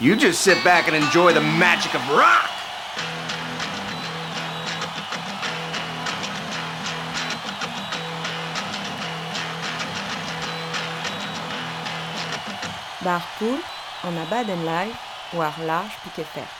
You just sit back and enjoy the magic of rock. Bar poul, an abadenn live war large piket fer.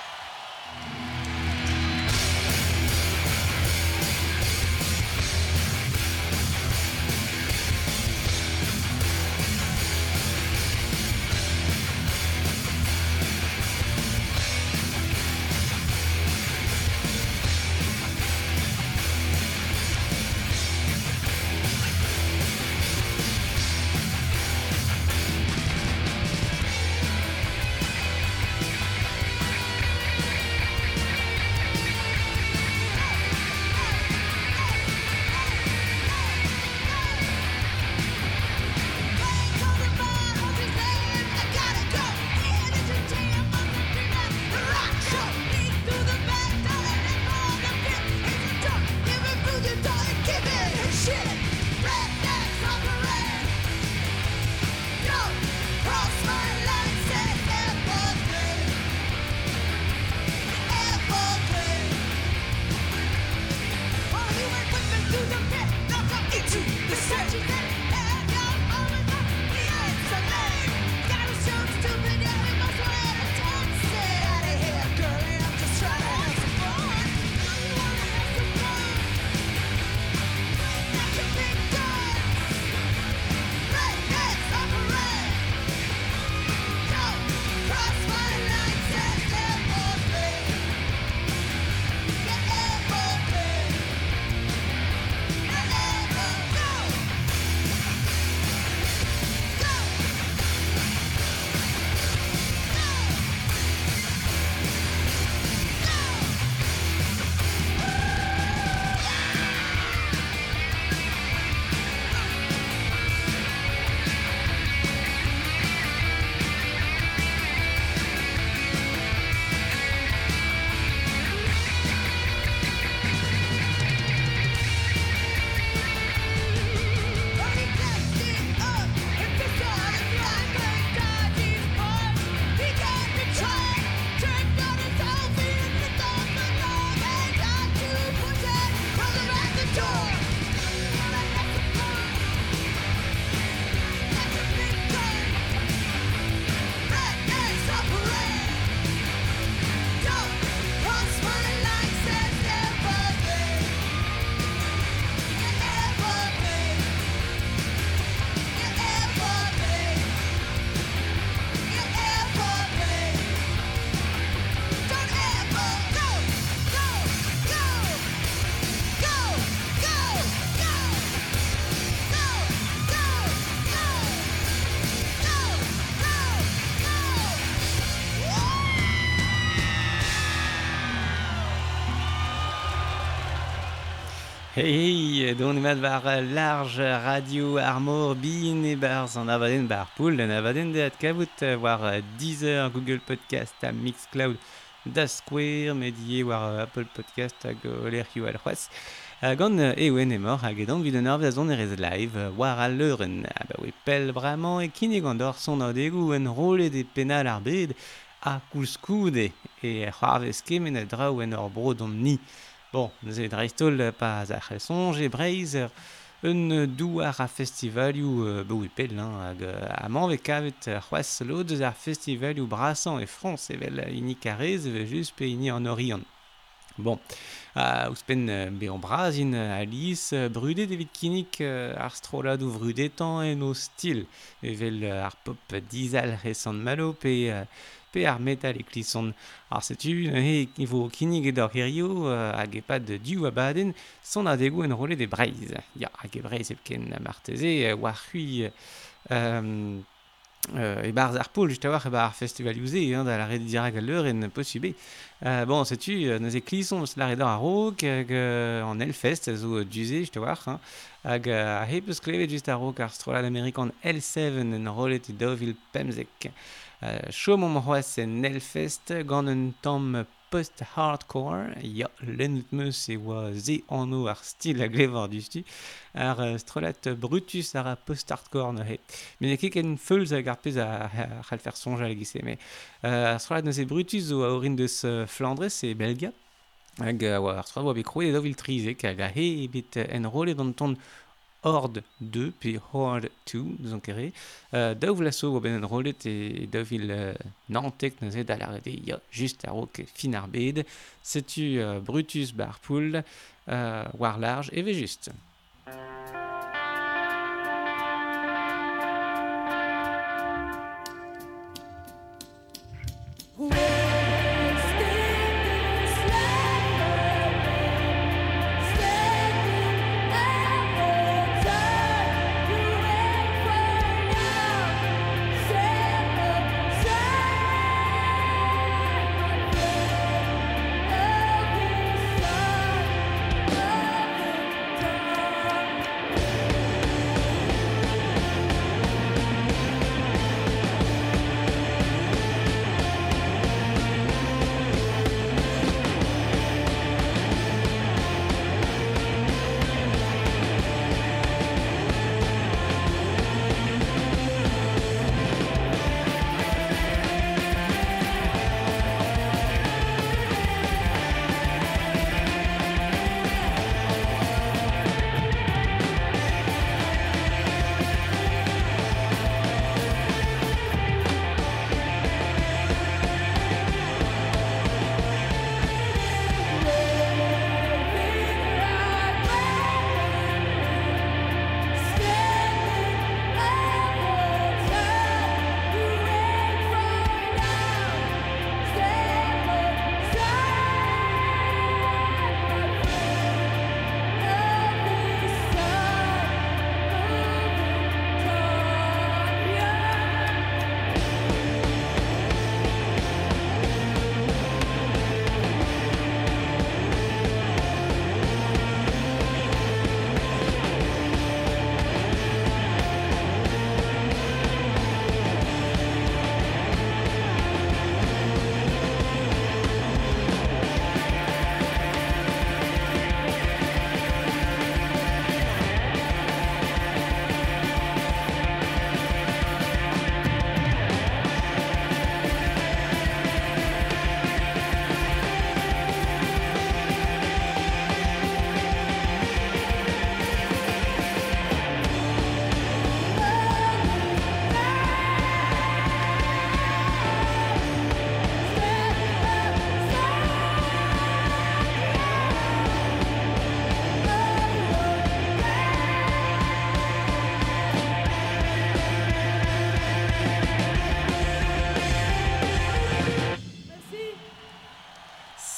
Hey, don emat war large radio armor bin e barz an avaden bar poul, an avaden de at kavout war Deezer, Google Podcast, a Mixcloud, da Square, Medie, war Apple Podcast hag oler kio al c'hoaz. Gant eoen emor hag edan vid an arv da erez live war al leuren. Ba we pel bramañ e kine gant d'or son adegou en role de penal ar bed a kouskoude e c'hoarvez kemen a draou en or bro dom ni. Bon, ze dreistol pas a c'hel j'ai breiz un douar a festivalioù euh, oui pel hein, hag a manve kavet c'hoaz lod ar festivalioù brasan e Frans evel ini karez ve just pe ini an orion. Bon, a uh, ouspen uh, be an brazin uh, Alice, brudet evit kinik ar strolad ou vrudetan en o stil, evel ar pop dizal resant malo pe pe ar metal e klison ar setu e vo kinig e d'or hirio hag euh, e pad diou abaden son a dego en role de breiz. Ya, hag e breiz ep ken marteze euh, war hui um, euh, euh, et bah, Arpoul, juste à voir, et bah, Festival Usé, hein, dans la rede direct à l'heure, et ne possible. Euh, bon, sais-tu, nous éclissons, c'est la rede à Rock, en Hellfest, zo Dusé, juste hein. à voir, hein, hag a hepus klevet just a Rock, ar strola l'Amérique en L7, en rolet et Deauville Pemzek. chom om c'hoaz en Nelfest gant un tamm post-hardcore. Ya, lennet meus e oa ze anno ar stil a glevar du stu. Ar uh, strelat brutus ar a post-hardcore ne he. Men e ket ken feulz hag ar pez a c'halfer sonja a gise. Me uh, ar strelat neuze brutus zo a orin deus Flandres e Belga. Hag uh, ar strelat oa bet kroet e dovil trizek hag a he e bet en rolet an ton hord 2 pe hord 2 nous en kere euh, da vlaso lasso o ben en rolet e da vil euh, nantek na zed al arrede ya just a rok fin ar bed setu euh, Brutus barpool euh, war large e ve just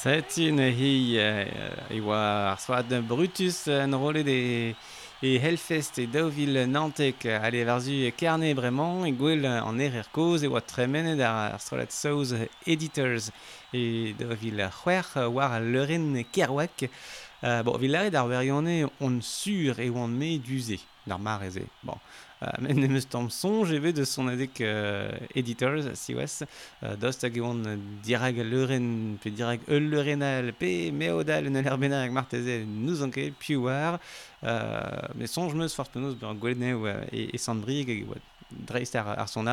Setin hi e oa ar soad Brutus en rolet e, e Hellfest e daouvil Nantek ale varzu kerne bremañ e gwell an er er koz e oa tremenet ar, ar strolat Souz Editors e daouvil c'hwer war leuren kerouak uh, bon, vil ar werionne on sur e oan me duze d'ar mareze. Bon, Uh, men ne meus tamm sonj evet de son adek editors, si wes, uh, dost hag eon dirag leuren, pe dirag eul leurenal, pe meodal en erbena hag marteze nous anke, me sonj meus fort penaos ber gweledne uh, e, e sandbrig, ar son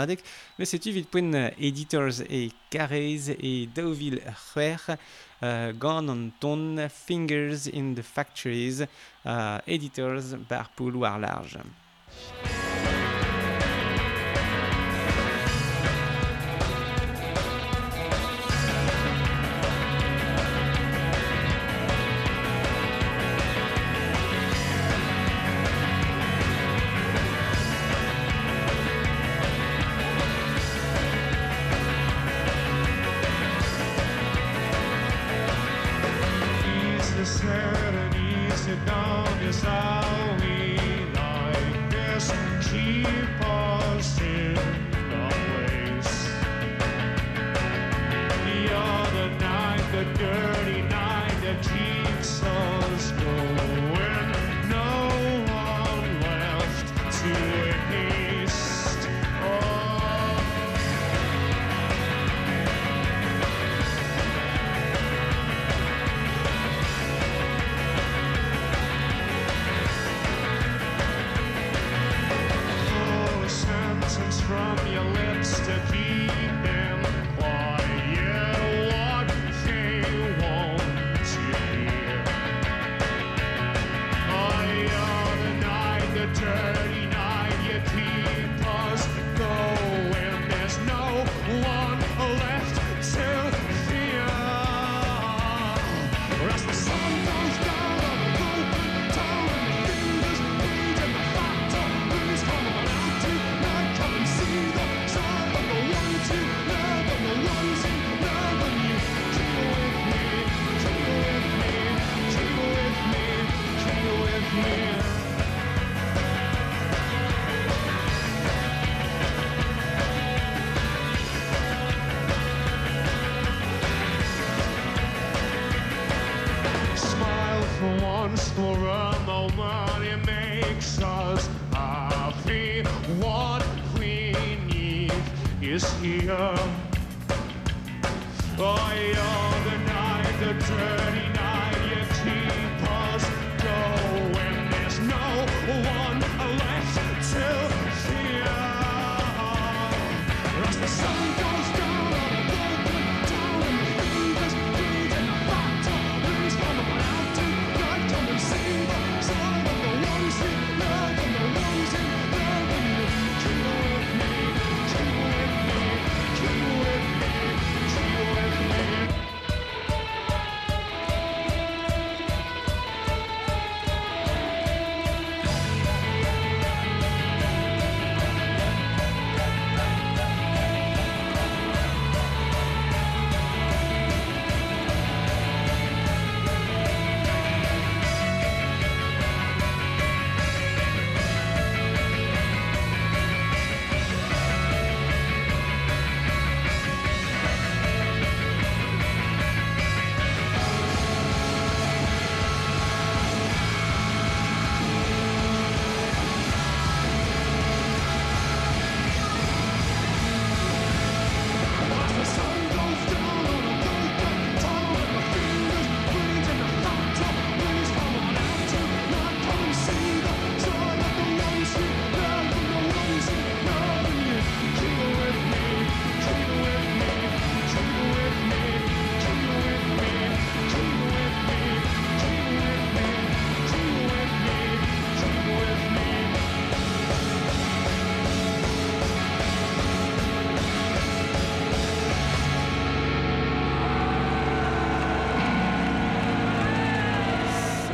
me setu vid poen editors e karez e daouvil c'hwer, uh, gant an ton Fingers in the Factories, editors bar poul war large. Thank you. Is here. Oh, you're the night, the dirty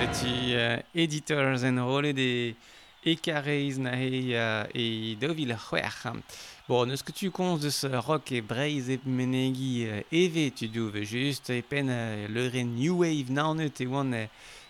beti uh, editors en rolle de ekareiz na hei uh, e dovil c'hwer. Bon, n'eus que tu konz deus rock e breiz e menegi uh, eve tu douve just e pen uh, leure new wave naonet e oan uh,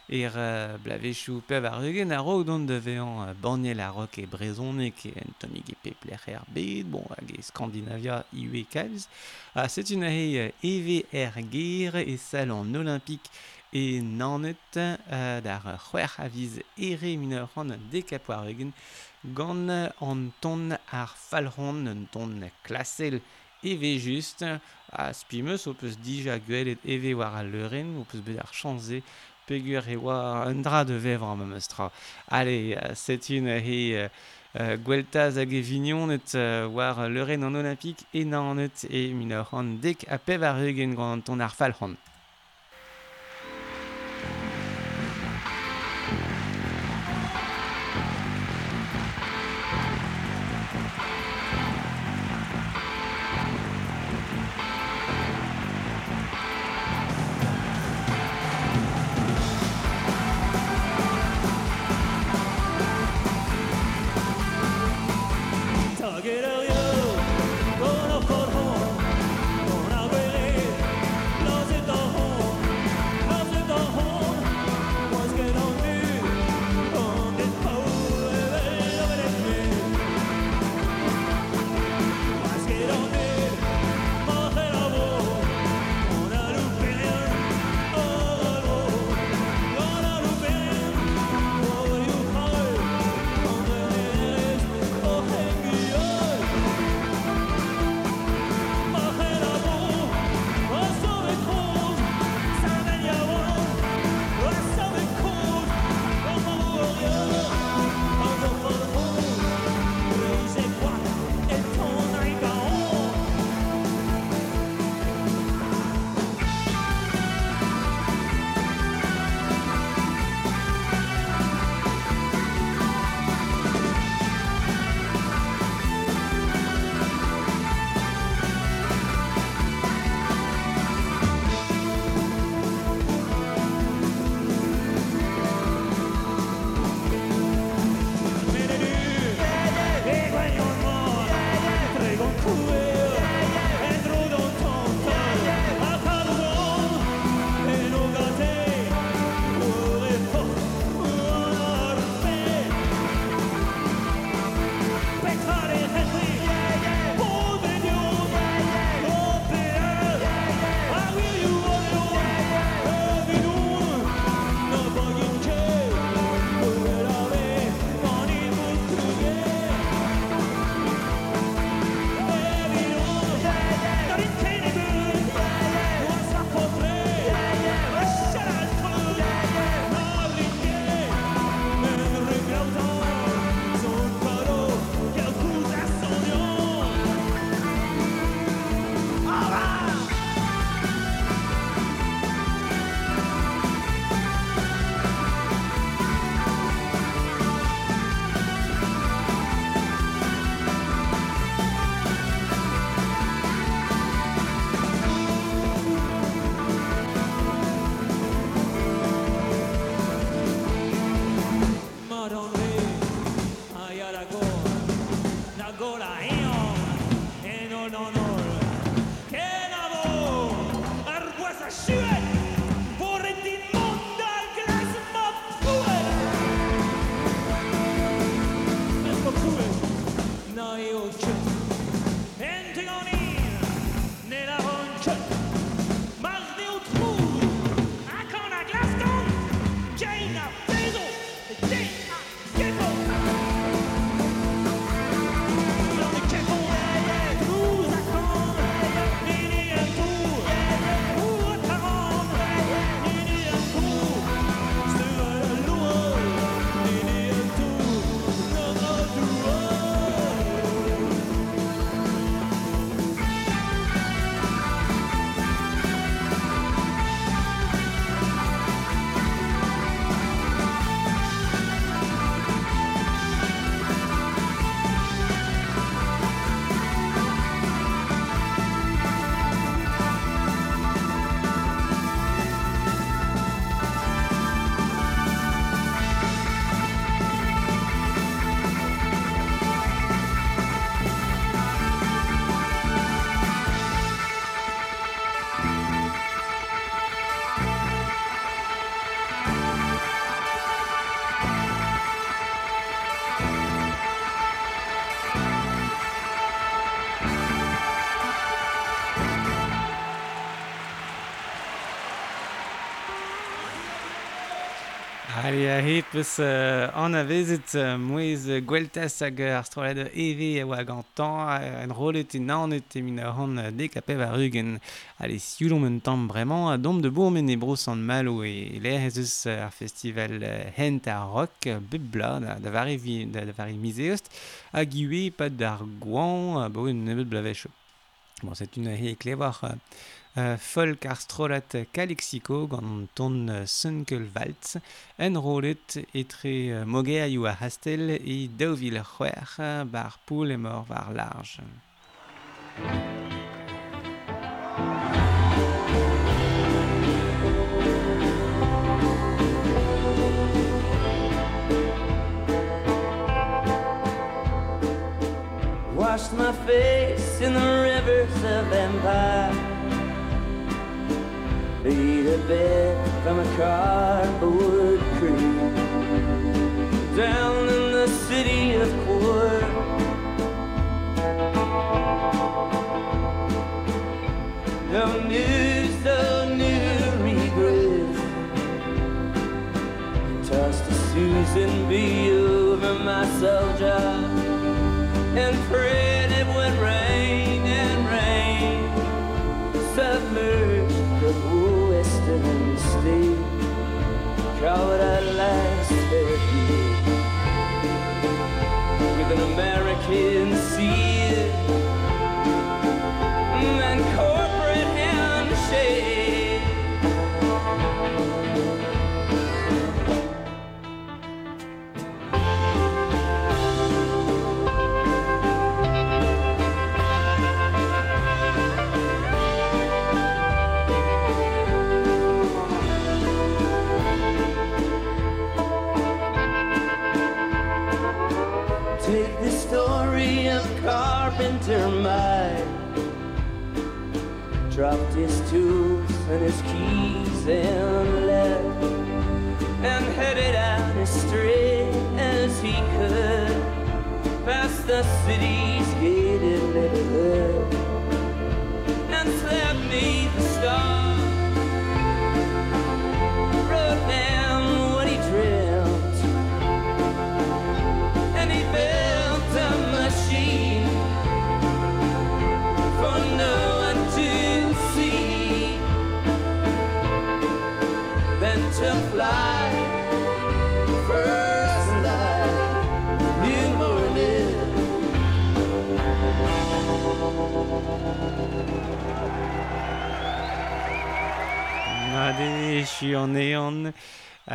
er uh, blavechou pev ar eugen a rog dont de vean uh, banel a rock e brezonek e en tonig e pepler er bet, bon hag e Scandinavia iwe kalz. Uh, Setu na hei uh, eve er ger e salon olympique e nanet uh, d'ar c'hwer aviz ere mineur an dekapoar egen gant an ton ar falron, an ton klasel eve just a spimeus o peus dija gwell et eve war a leuren o peus bet ar chanze pegur e oa un dra de vevr am meustra. Allez, setun he uh, gweltaz hag e et uh, war leuren an olympique e nanet e minor an dek a pev ar eugen gant ton ar falron. a hit peus an a vezet mouez gweltas hag ar strolad eve a oa gantan en rolet e nanet e min a ran dek a pev a rugen. Ale siulom un tamm bremañ a dom de bourmen e bros an malo e lec'h ez eus ar festival hent a rock bebla da vari, da, da vari mizeost. Hag iwe pad d'ar gouan a bo un nebet blavech Bon, c'est une hé clévoir uh, folk ar strolat Calexico gant ton Sunkel Waltz en rolet etre uh, moger a hastel e daouvil c'hwer uh, bar poul emor var large. Washed my face in the rivers of empire Beat a bed from a cardboard creek. Down in the city of Quark. No news, no new regrets. Tossed a Susan B over my soldier and prayed caught at last with an American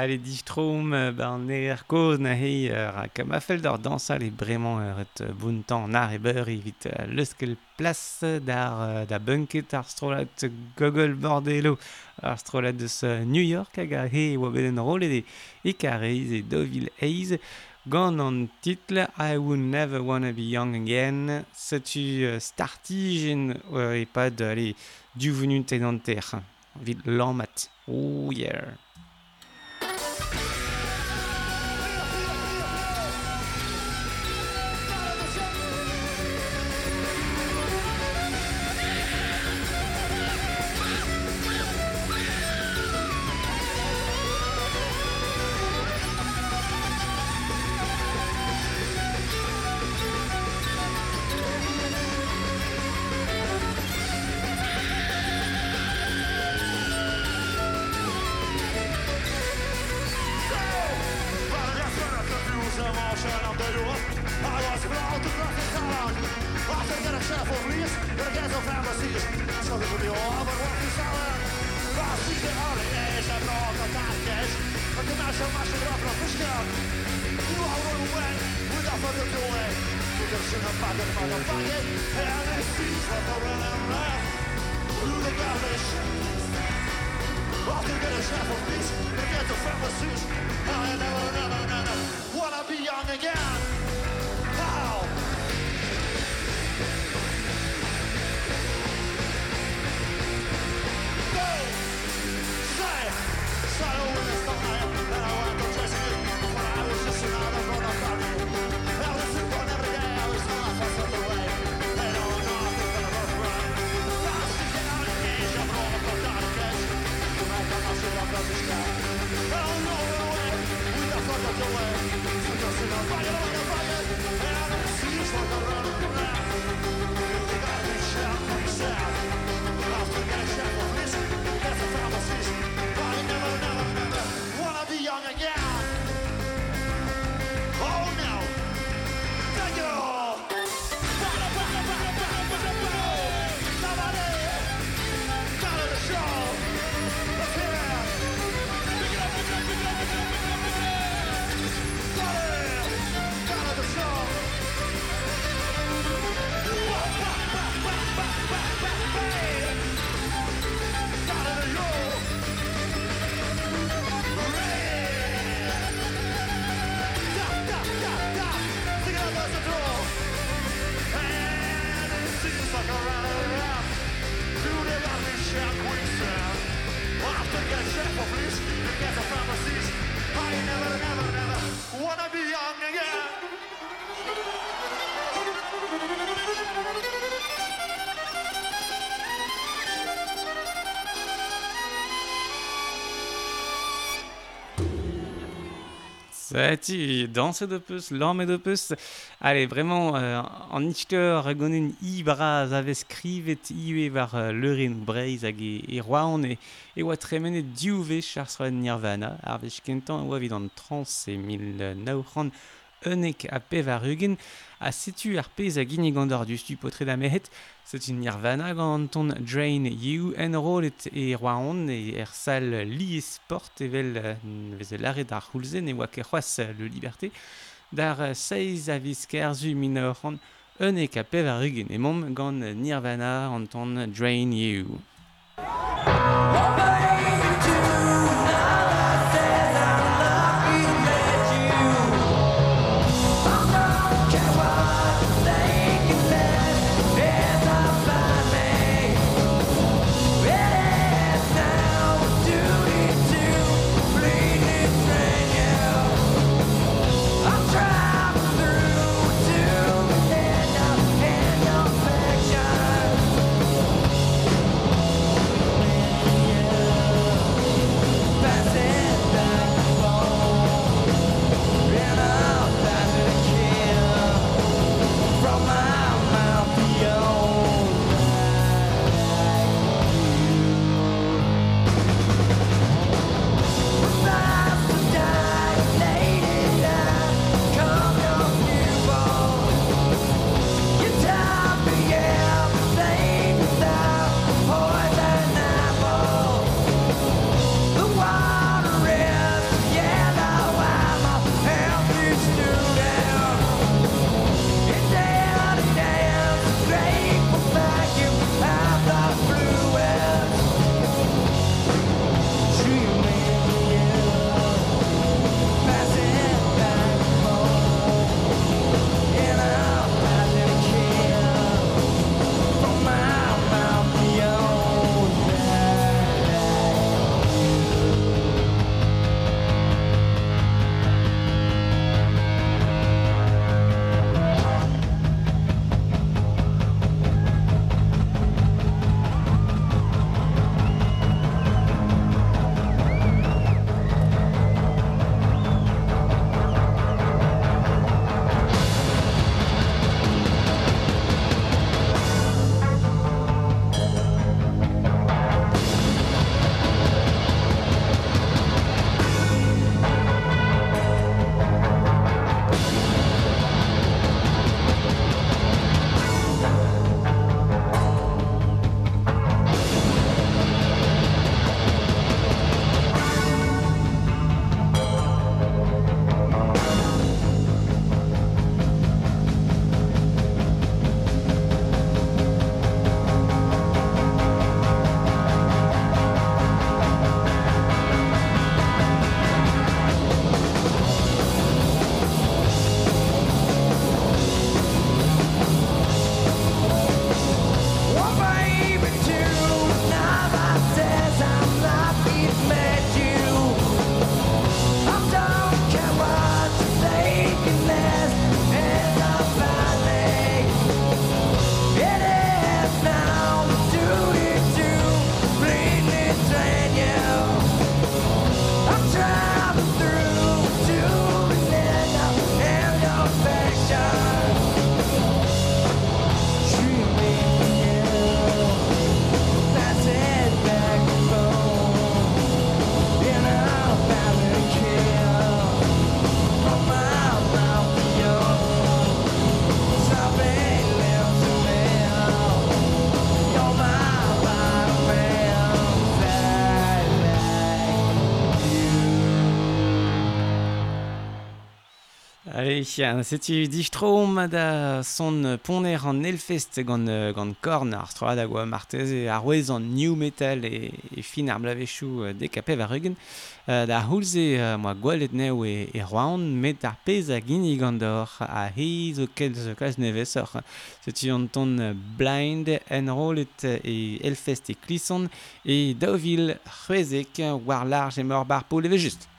Ale distrom ben ne er koz na hei ra kamafel d'ar dansal e bremañ ur et bountan nar e beur evit leuskel plas d'ar da bunket ar strolat gogol bordello ar strolat deus New York hag a he oa belen rolet e e kareiz e dovil eiz gant an titl I Would Never Wanna Be Young Again setu startijen e pad ale duvenun tenanter vid lammat. Oh yeah. beti, danse de peus, lammet de peus. Allez, vraiment, euh, an Ichter, a gonen i braz a iwe war euh, leuren breiz hag e, e roaon e, e oa tremenet diouve char nirvana ar vez kentan oa vid an trans e mil euh, unek a pev ar eugen a setu ar pez a ginnig an dor du potre da mehet set une nirvana gant ton drain you en rolet e roaon e er sal li sport evel vez laret ar c'houlzen e oa ket c'hoaz le liberté dar seiz a viz kerzu min an unek a pev ar eugen mom gant nirvana an ton drain you Oh, Ori, setu distrom da son poner an elfest gant, gant korn ar stroad a goa martez e ar wez an new metal e, e fin ar blavechou dekape var rugen. uh, da houlze uh, moa gwalet neu e, e roan met ar pez a gini gant a heiz o ket zo klas nevesor. setu an ton blind en rolet e elfest e klison e daovil c'hwezek war large e mor bar pou leve just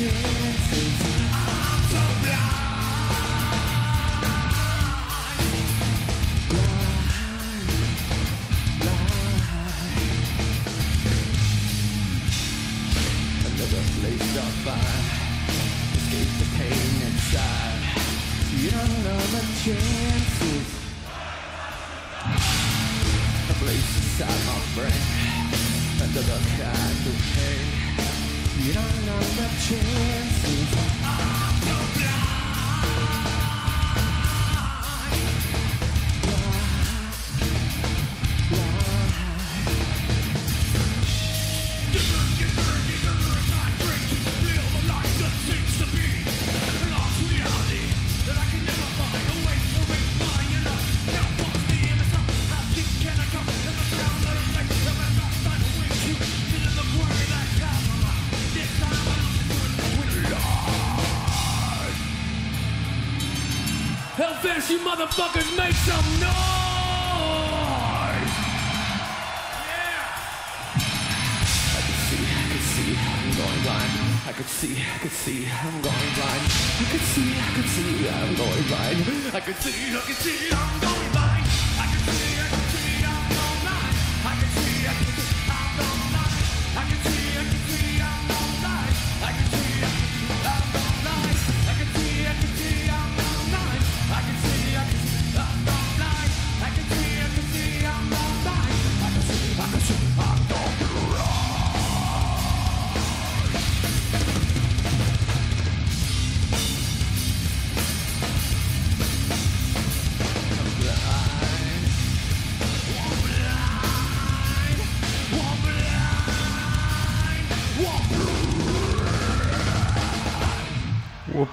you. You motherfuckers, make some noise! Yeah! I could see, I could see, I'm going blind. I could see, I could see, I'm going blind. I could see, I could see, I'm going blind. I could see, I could see, I'm going blind.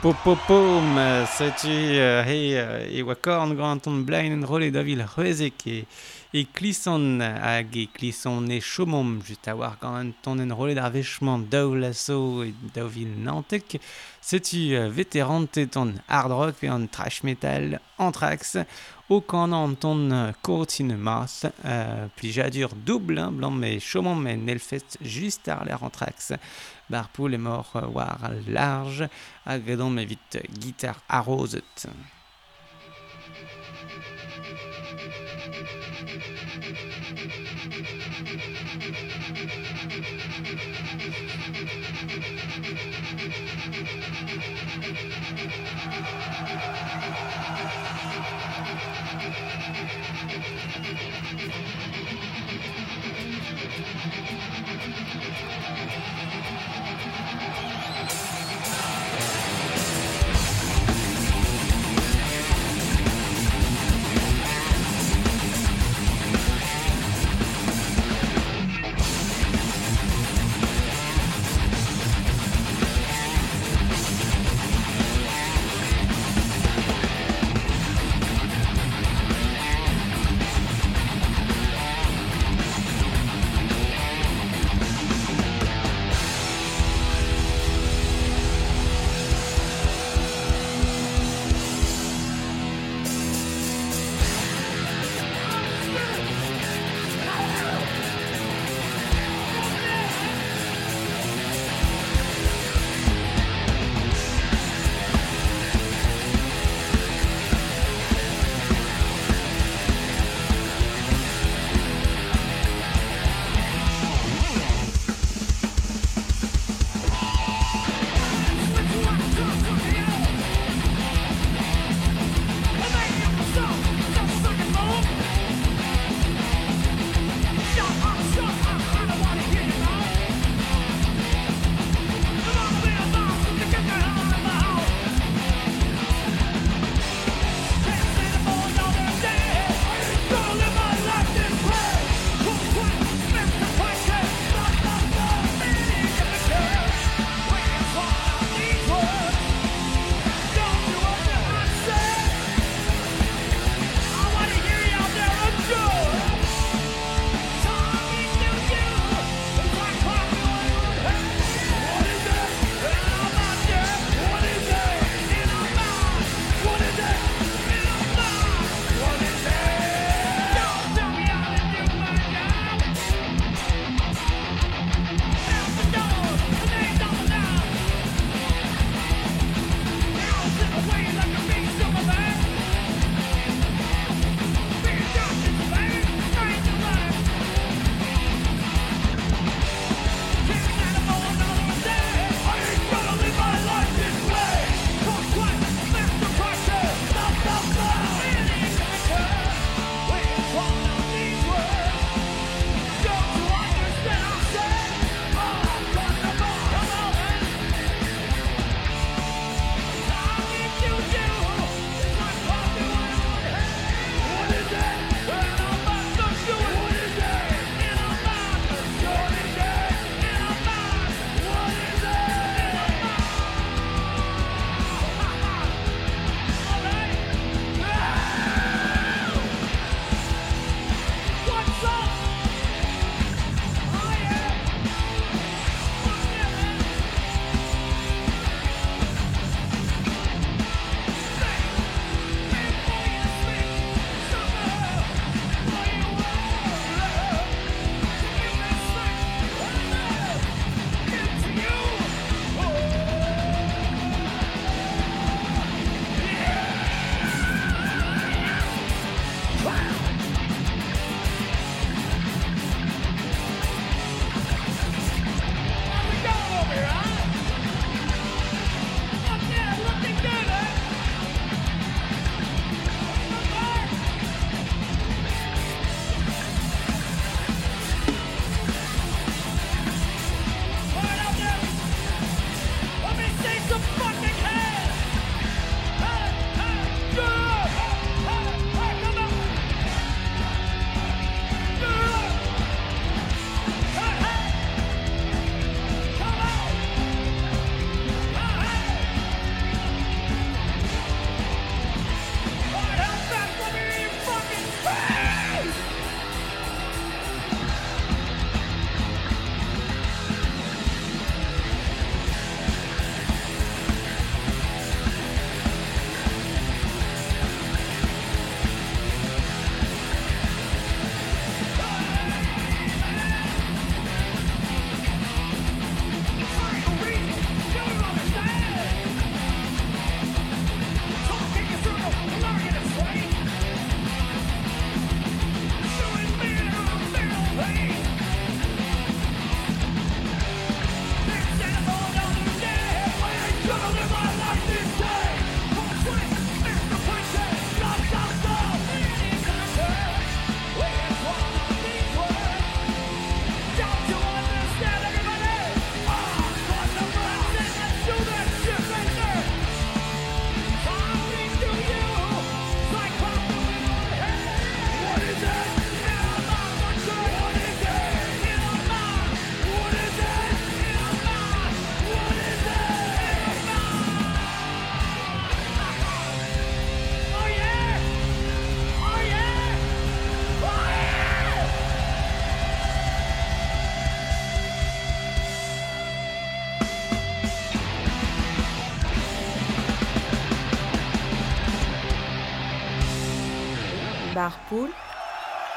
popopom, setu uh, he uh, e oa korn gant an blaen en rolle da vil c'hwezek e, e klison hag e klison e chomom just a war gant ton en rolet ar vechman daou lasso e daou vil nantek. Setu uh, veterante ton hard rock pe an trash metal anthrax o kan an ton kortin mas, uh, plijadur double blanc me chomom en elfest just ar l'air anthrax Barpool est mort euh, war large, agredon me vite guitare arroset.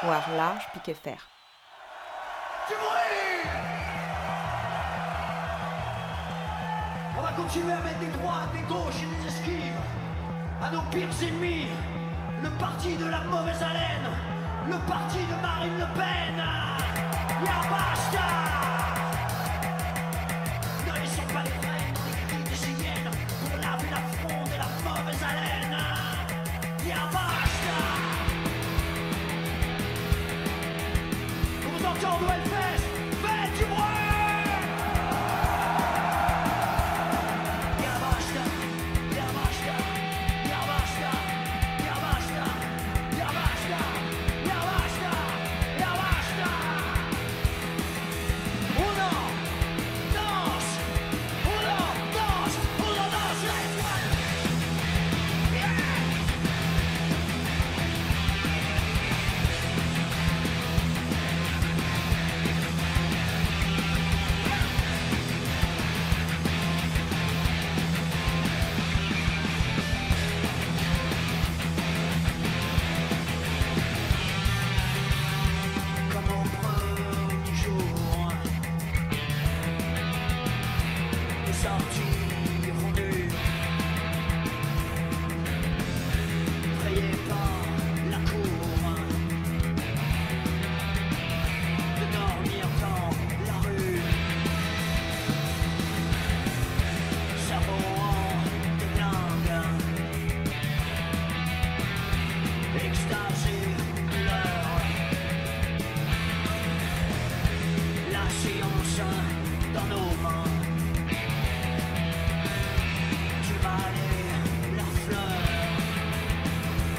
voire large piquet-fer. On va continuer à mettre des droites, des gauches et des esquives à nos pires ennemis, le parti de la mauvaise haleine, le parti de Marine Le Pen. Ya!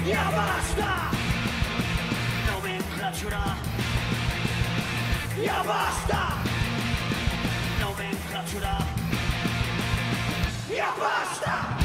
やばしたノメンクラュラやばしたノンラュラやばした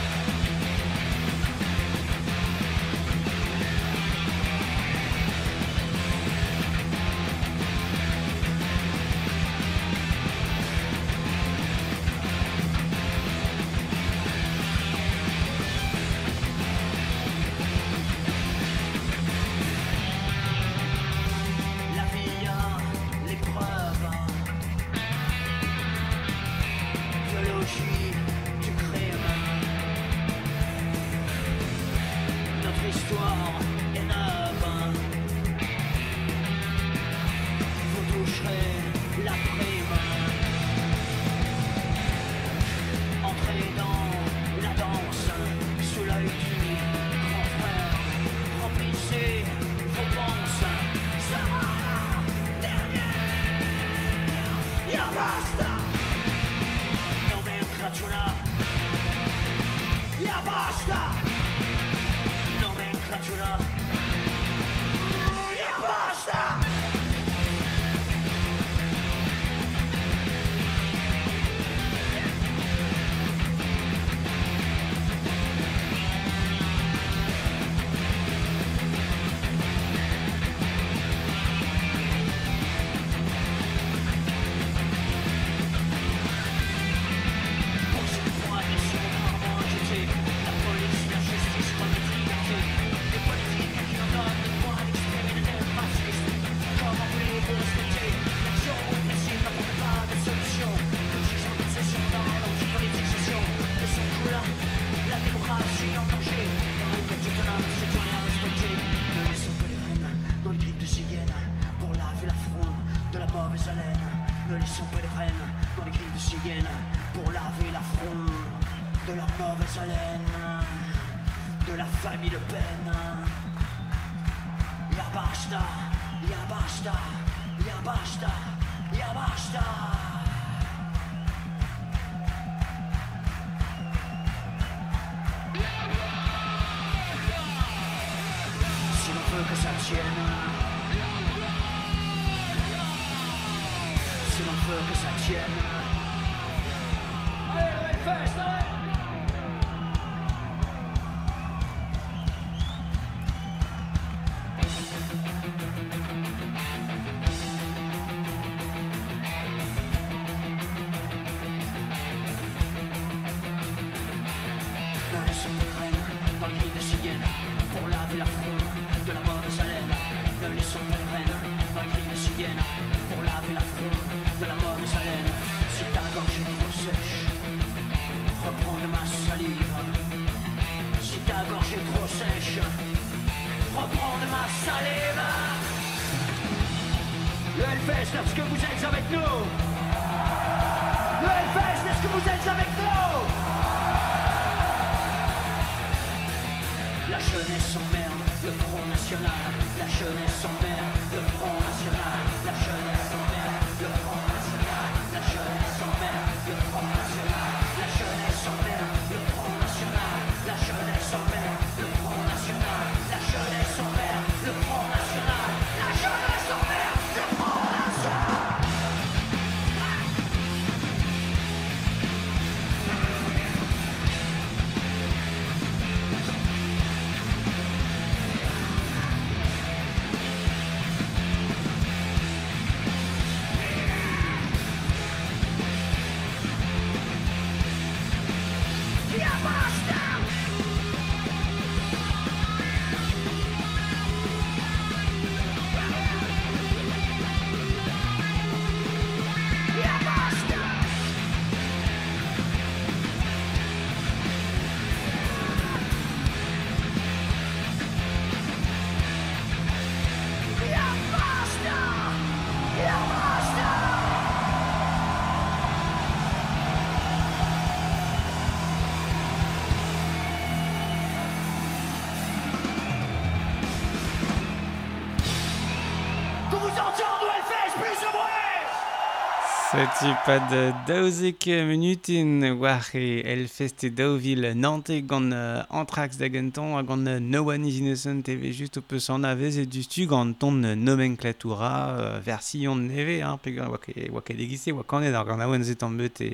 Setu pad daouzek minutin war e el feste daouvil nante gant uh, Antrax da gentan a gant No One Is Innocent TV just o peus an avez e du stu gant ton nomenklatura uh, version neve hein, pe gant oa ket degise oa kanet ar gant aouen zet an beut e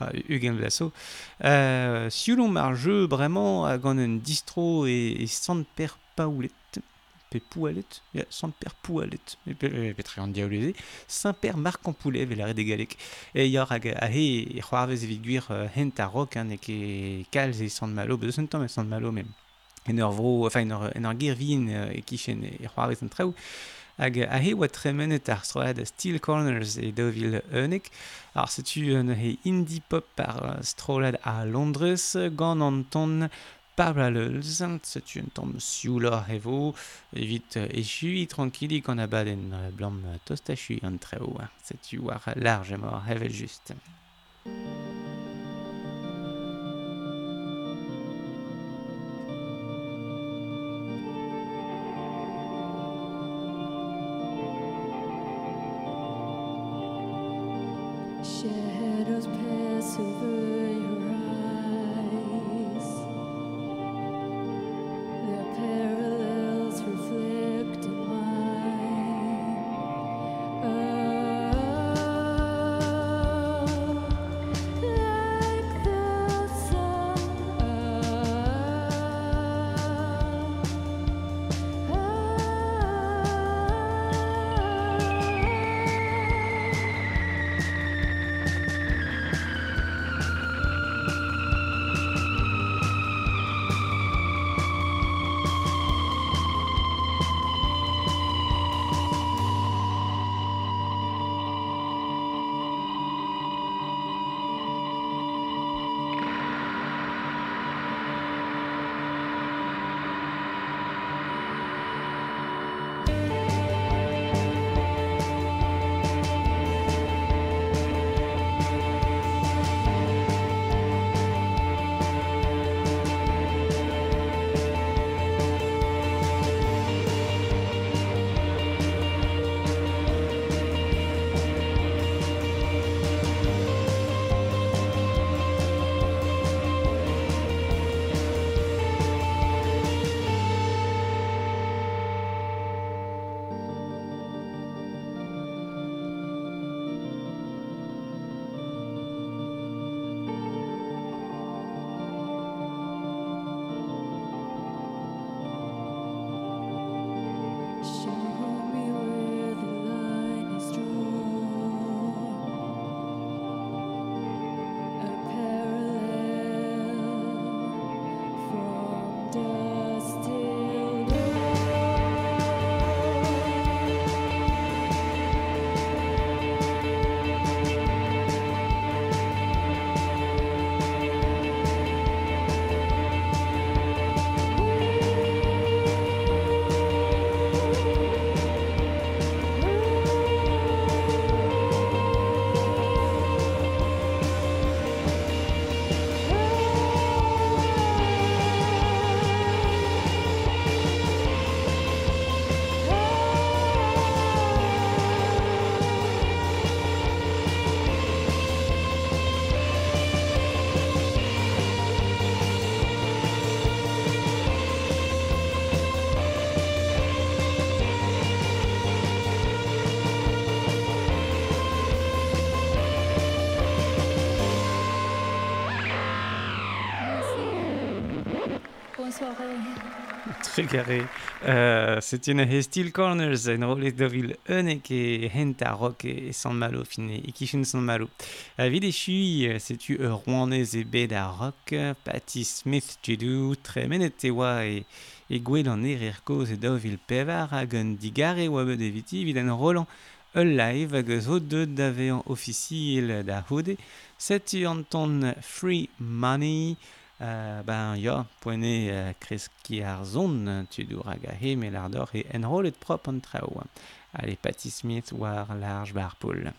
enfin, ugen vlaso uh, siulon mar jeu vraiment a gant un distro e, e sant per paoulet pe poualet, ya, sant per poualet, petre an diaoleze, saint per marc an poulet, vel ar edegalek. E yor hag a he, e c'hoarvez evit gwir hent a rok, an, e ke kalz e sant malo, bezo sent tamm sant malo mem. En ur vro, enfin, en ur, en ur vin e kichen e c'hoarvez an traoù, hag a he oa tremenet ar stroad Steel Corners e dovil eunek, ar setu an he indie pop par strolad a Londres, gant an ton Parallels, c'est une tombe siula hevo, vite et chui tranquilli qu'on a baden blanc tostachu très haut. Hein. c'est tu war largement hevel juste. evel gare. euh, c'est na he Steel Corners, en rolet ville unek et hent a rock et e San Malo fine, qui fin San Malo. A vid e chui, tu ur rouanez e bed a rock, Patty Smith jedou, tremenet très oa et e gwell an er er koz e dovil pevar hag un digare oa bet eviti, vid an rolan ul live hag eus ho deud da vean officiel da hode, setu an ton free money, euh, ben, ya, poene uh, kreski ar zon tu dour hag he, me lardor e enrolet prop an trao. Ale patismiet war large bar poul.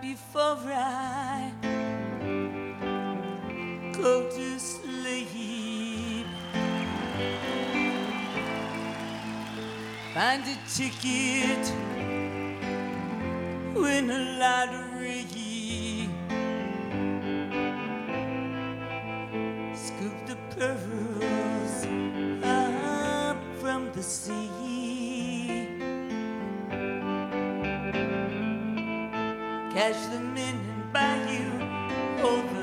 Before I go to sleep. Find a ticket, win a lottery. Scoop the pearls up from the sea. Cash them in and buy you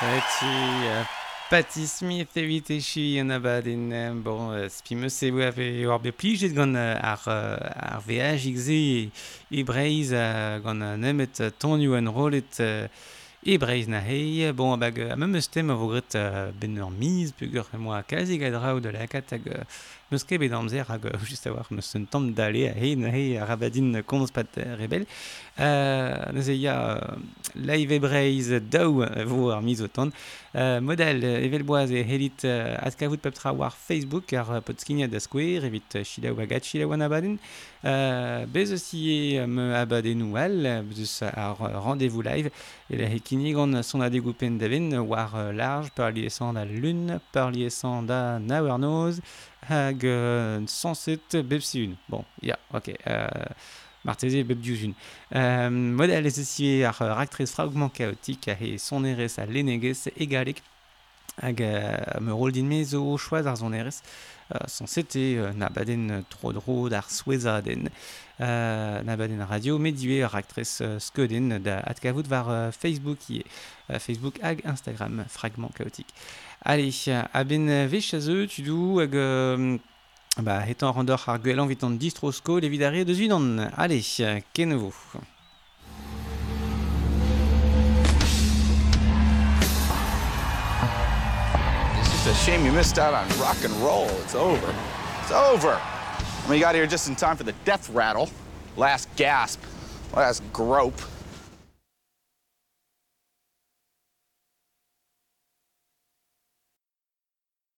Setu, uh, Patti Smith evit echi an abad en uh, bon uh, spimeus e oa ve oar be plijet gant ar, ar veaj ikze e, e breiz gant an nemet tonio an rolet e breiz na hei. Bon, abag, a memeus tem a vogret ben ur miz, pugur e moa kazi gadraou de la kat hag Meus ket bet amzer hag, just a war, meus un tamm dale a hein, hei a rabadin komz pat rebel. Euh, neus eia live ebreiz daou vo ar miz otan. Euh, model evel boaz e helit euh, atkavout pep tra war Facebook ar potskinia da skwer, evit chila ou agat chila oan abaden. Euh, bez eus me abaden ou al, bez ar rendez-vous live, e la hekini gant son adegoupen daven war large, par liesan da lun, par liesand da naouernoz, Hagen 107 Bepsiun. Bon, ja, okay. Euh, äh, Martesi Bebdiujun. Ähm, euh, Modell ist es hier auch Raktris Fragment Chaotique, he Soneres a Leneges Egalik, hag euh, me roll din mezo, choaz ar Soneres, euh, son sete euh, na baden trodro d'ar Sueza den, euh, na radio, medue Raktris euh, Skeden da atkavout var euh, Facebook hier, euh, Facebook hag Instagram, Fragment Chaotique. Allez, ben euh, a zeu tu dou hag euh, Ba, etan randor ar gwelan vit an distrosko le vidare deus unan. Allez, euh, ken vo. It's a shame you missed out on rock and roll. It's over. It's over. I mean, you got here just in time for the death rattle. Last gasp. Last grope.